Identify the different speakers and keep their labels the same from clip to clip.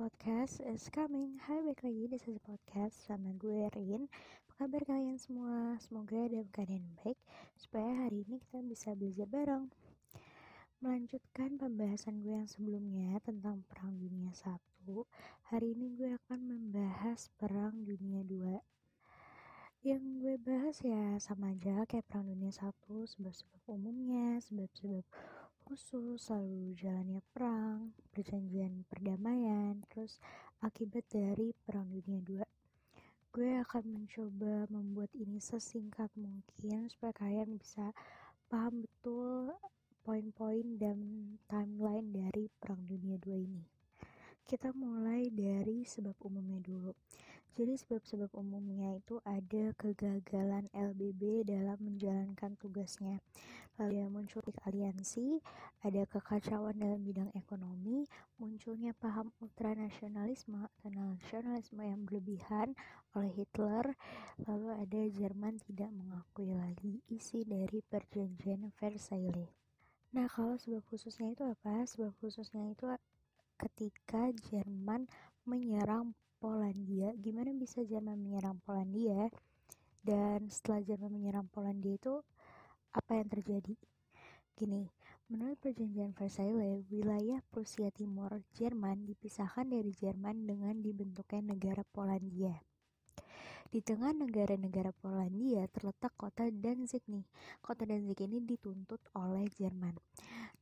Speaker 1: podcast is coming. Hai balik lagi di sesi podcast sama gue Rin. Apa kabar kalian semua? Semoga dalam keadaan baik Supaya hari ini kita bisa belajar bareng. Melanjutkan pembahasan gue yang sebelumnya tentang Perang Dunia 1 Hari ini gue akan membahas Perang Dunia 2 Yang gue bahas ya sama aja kayak Perang Dunia 1 Sebab-sebab umumnya, sebab-sebab khusus, lalu jalannya perang, perjanjian perdamaian, terus akibat dari Perang Dunia II. Gue akan mencoba membuat ini sesingkat mungkin supaya kalian bisa paham betul poin-poin dan timeline dari Perang Dunia II ini. Kita mulai dari sebab umumnya dulu. Jadi sebab-sebab umumnya itu ada kegagalan LBB dalam menjalankan tugasnya. Lalu yang muncul aliansi, ada kekacauan dalam bidang ekonomi, munculnya paham ultranasionalisme atau nasionalisme yang berlebihan oleh Hitler, lalu ada Jerman tidak mengakui lagi isi dari perjanjian Versailles. Nah, kalau sebab khususnya itu apa? Sebab khususnya itu ketika Jerman menyerang Polandia. Gimana bisa Jerman menyerang Polandia? Dan setelah Jerman menyerang Polandia itu apa yang terjadi? Gini, menurut perjanjian Versailles, wilayah Prusia Timur Jerman dipisahkan dari Jerman dengan dibentuknya negara Polandia. Di tengah negara-negara Polandia terletak kota Danzig nih. Kota Danzig ini dituntut oleh Jerman.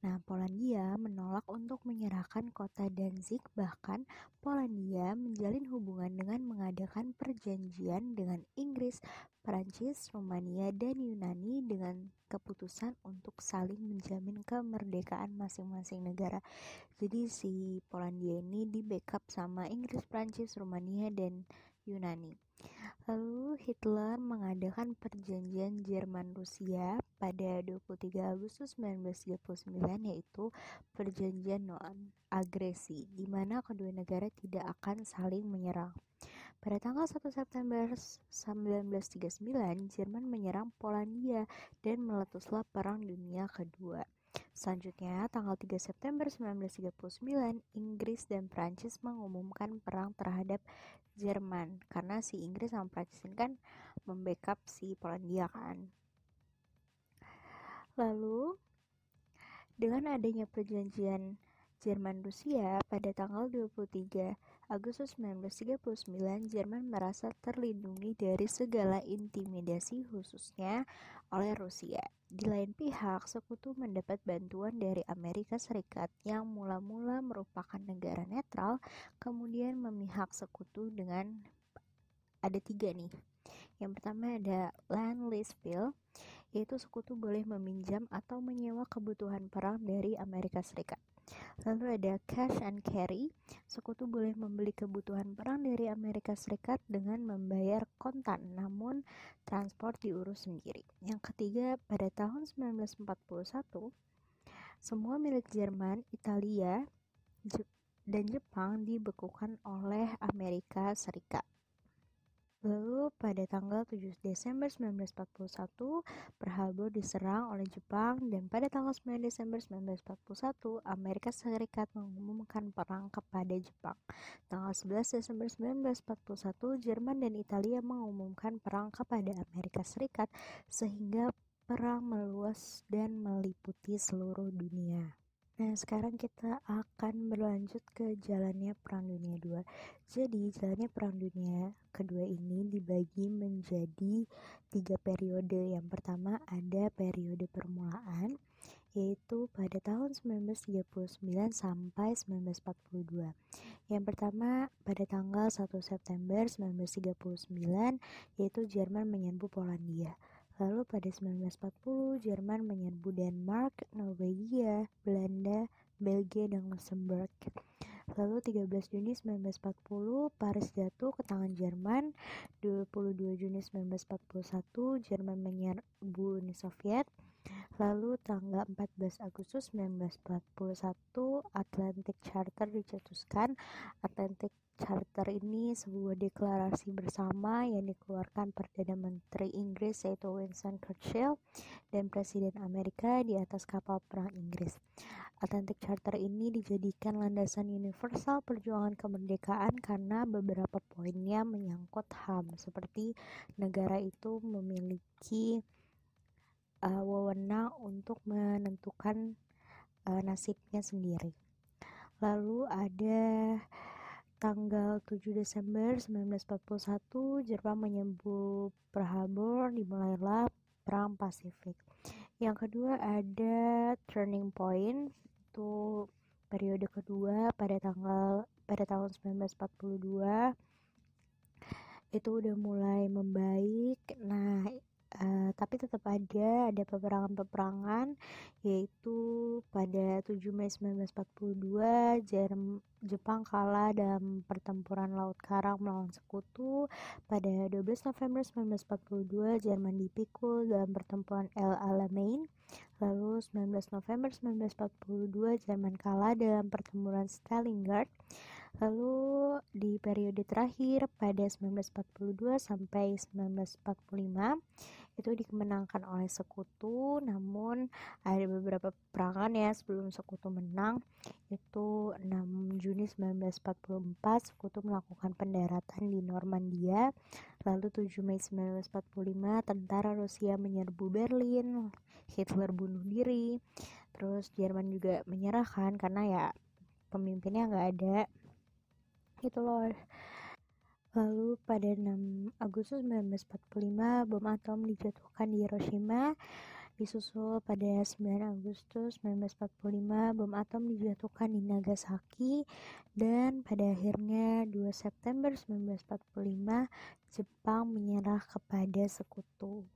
Speaker 1: Nah, Polandia menolak untuk menyerahkan kota Danzig, bahkan Polandia menjalin hubungan dengan mengadakan perjanjian dengan Inggris, Prancis, Rumania, dan Yunani dengan keputusan untuk saling menjamin kemerdekaan masing-masing negara. Jadi si Polandia ini di backup sama Inggris, Prancis, Rumania, dan Yunani. Lalu Hitler mengadakan perjanjian Jerman-Rusia pada 23 Agustus 1939 yaitu perjanjian non-agresi di mana kedua negara tidak akan saling menyerang. Pada tanggal 1 September 1939, Jerman menyerang Polandia dan meletuslah Perang Dunia Kedua. Selanjutnya, tanggal 3 September 1939, Inggris dan Prancis mengumumkan perang terhadap Jerman karena si Inggris sama Prancis ini kan membackup si Polandia kan. Lalu, dengan adanya perjanjian Jerman Rusia pada tanggal 23 Agustus 1939 Jerman merasa terlindungi dari segala intimidasi khususnya oleh Rusia. Di lain pihak, sekutu mendapat bantuan dari Amerika Serikat yang mula-mula merupakan negara netral, kemudian memihak sekutu dengan ada tiga nih. Yang pertama ada land lease bill, yaitu sekutu boleh meminjam atau menyewa kebutuhan perang dari Amerika Serikat. Lalu ada cash and carry. Sekutu boleh membeli kebutuhan perang dari Amerika Serikat dengan membayar kontan, namun transport diurus sendiri. Yang ketiga, pada tahun 1941, semua milik Jerman, Italia, dan Jepang dibekukan oleh Amerika Serikat. Lalu pada tanggal 7 Desember 1941, Pearl diserang oleh Jepang dan pada tanggal 9 Desember 1941, Amerika Serikat mengumumkan perang kepada Jepang. Tanggal 11 Desember 1941, Jerman dan Italia mengumumkan perang kepada Amerika Serikat sehingga perang meluas dan meliputi seluruh dunia. Nah, sekarang kita akan berlanjut ke jalannya Perang Dunia II. Jadi, jalannya Perang Dunia kedua ini dibagi menjadi tiga periode. Yang pertama ada periode permulaan, yaitu pada tahun 1939 sampai 1942. Yang pertama pada tanggal 1 September 1939, yaitu Jerman menyerbu Polandia. Lalu pada 1940, Jerman menyerbu Denmark, Norwegia, Belanda, Belgia, dan Luxembourg. Lalu 13 Juni 1940, Paris jatuh ke tangan Jerman. 22 Juni 1941, Jerman menyerbu Uni Soviet. Lalu tanggal 14 Agustus 1941, Atlantic Charter dicetuskan. Atlantic Charter ini sebuah deklarasi bersama yang dikeluarkan Perdana Menteri Inggris yaitu Winston Churchill dan Presiden Amerika di atas kapal perang Inggris. Atlantic Charter ini dijadikan landasan universal perjuangan kemerdekaan karena beberapa poinnya menyangkut HAM seperti negara itu memiliki uh, wewenang untuk menentukan uh, nasibnya sendiri. Lalu ada tanggal 7 Desember 1941 Jepang menyebut Pearl Harbor dimulailah Perang Pasifik. Yang kedua ada turning point itu periode kedua pada tanggal pada tahun 1942 itu udah mulai membaik. Nah, uh, tapi tetap ada ada peperangan-peperangan yaitu pada 7 Mei 1942 Jerm Jepang kalah dalam pertempuran Laut Karang melawan Sekutu. Pada 12 November 1942, Jerman dipikul dalam pertempuran El Alamein. Lalu 19 November 1942, Jerman kalah dalam pertempuran Stalingrad. Lalu di periode terakhir pada 1942 sampai 1945 itu dikemenangkan oleh sekutu. Namun ada beberapa perangan ya sebelum sekutu menang. Itu 6 Juni 1944 sekutu melakukan pendaratan di Normandia. Lalu 7 Mei 1945 tentara Rusia menyerbu Berlin. Hitler bunuh diri. Terus Jerman juga menyerahkan karena ya pemimpinnya nggak ada itu loh Lalu pada 6 Agustus 1945 bom atom dijatuhkan di Hiroshima. Disusul pada 9 Agustus 1945 bom atom dijatuhkan di Nagasaki dan pada akhirnya 2 September 1945 Jepang menyerah kepada sekutu.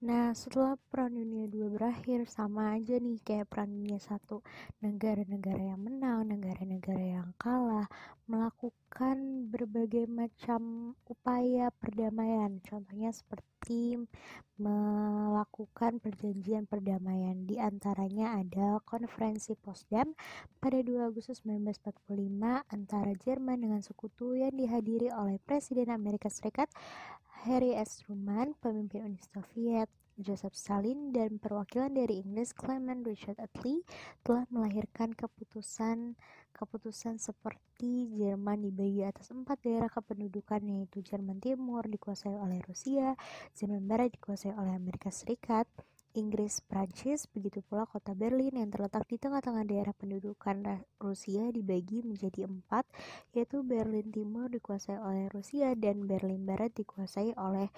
Speaker 1: Nah, setelah Perang Dunia II berakhir, sama aja nih kayak Perang Dunia I. Negara-negara yang menang, negara-negara yang kalah, melakukan berbagai macam upaya perdamaian. Contohnya seperti melakukan perjanjian perdamaian. Di antaranya ada konferensi Potsdam pada 2 Agustus 1945 antara Jerman dengan sekutu yang dihadiri oleh Presiden Amerika Serikat Harry S. Truman, pemimpin Uni Soviet, Joseph Stalin, dan perwakilan dari Inggris Clement Richard Attlee telah melahirkan keputusan keputusan seperti Jerman dibagi atas empat daerah kependudukan yaitu Jerman Timur dikuasai oleh Rusia, Jerman Barat dikuasai oleh Amerika Serikat, Inggris, Prancis, begitu pula kota Berlin yang terletak di tengah-tengah daerah pendudukan Rusia dibagi menjadi empat, yaitu Berlin Timur dikuasai oleh Rusia dan Berlin Barat dikuasai oleh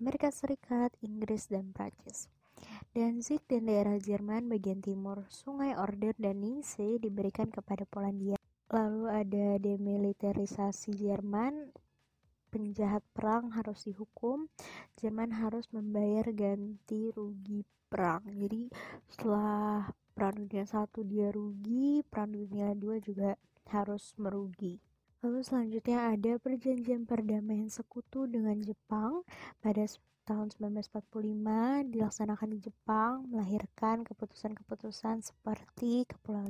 Speaker 1: Amerika Serikat, Inggris, dan Prancis. Danzig dan daerah Jerman bagian timur, Sungai Oder dan Ningsee diberikan kepada Polandia. Lalu ada demilitarisasi Jerman, penjahat perang harus dihukum, Jerman harus membayar ganti rugi perang. Jadi setelah perang dunia satu dia rugi, perang dunia dua juga harus merugi. Lalu selanjutnya ada perjanjian perdamaian sekutu dengan Jepang pada tahun 1945 dilaksanakan di Jepang melahirkan keputusan-keputusan seperti Kepulauan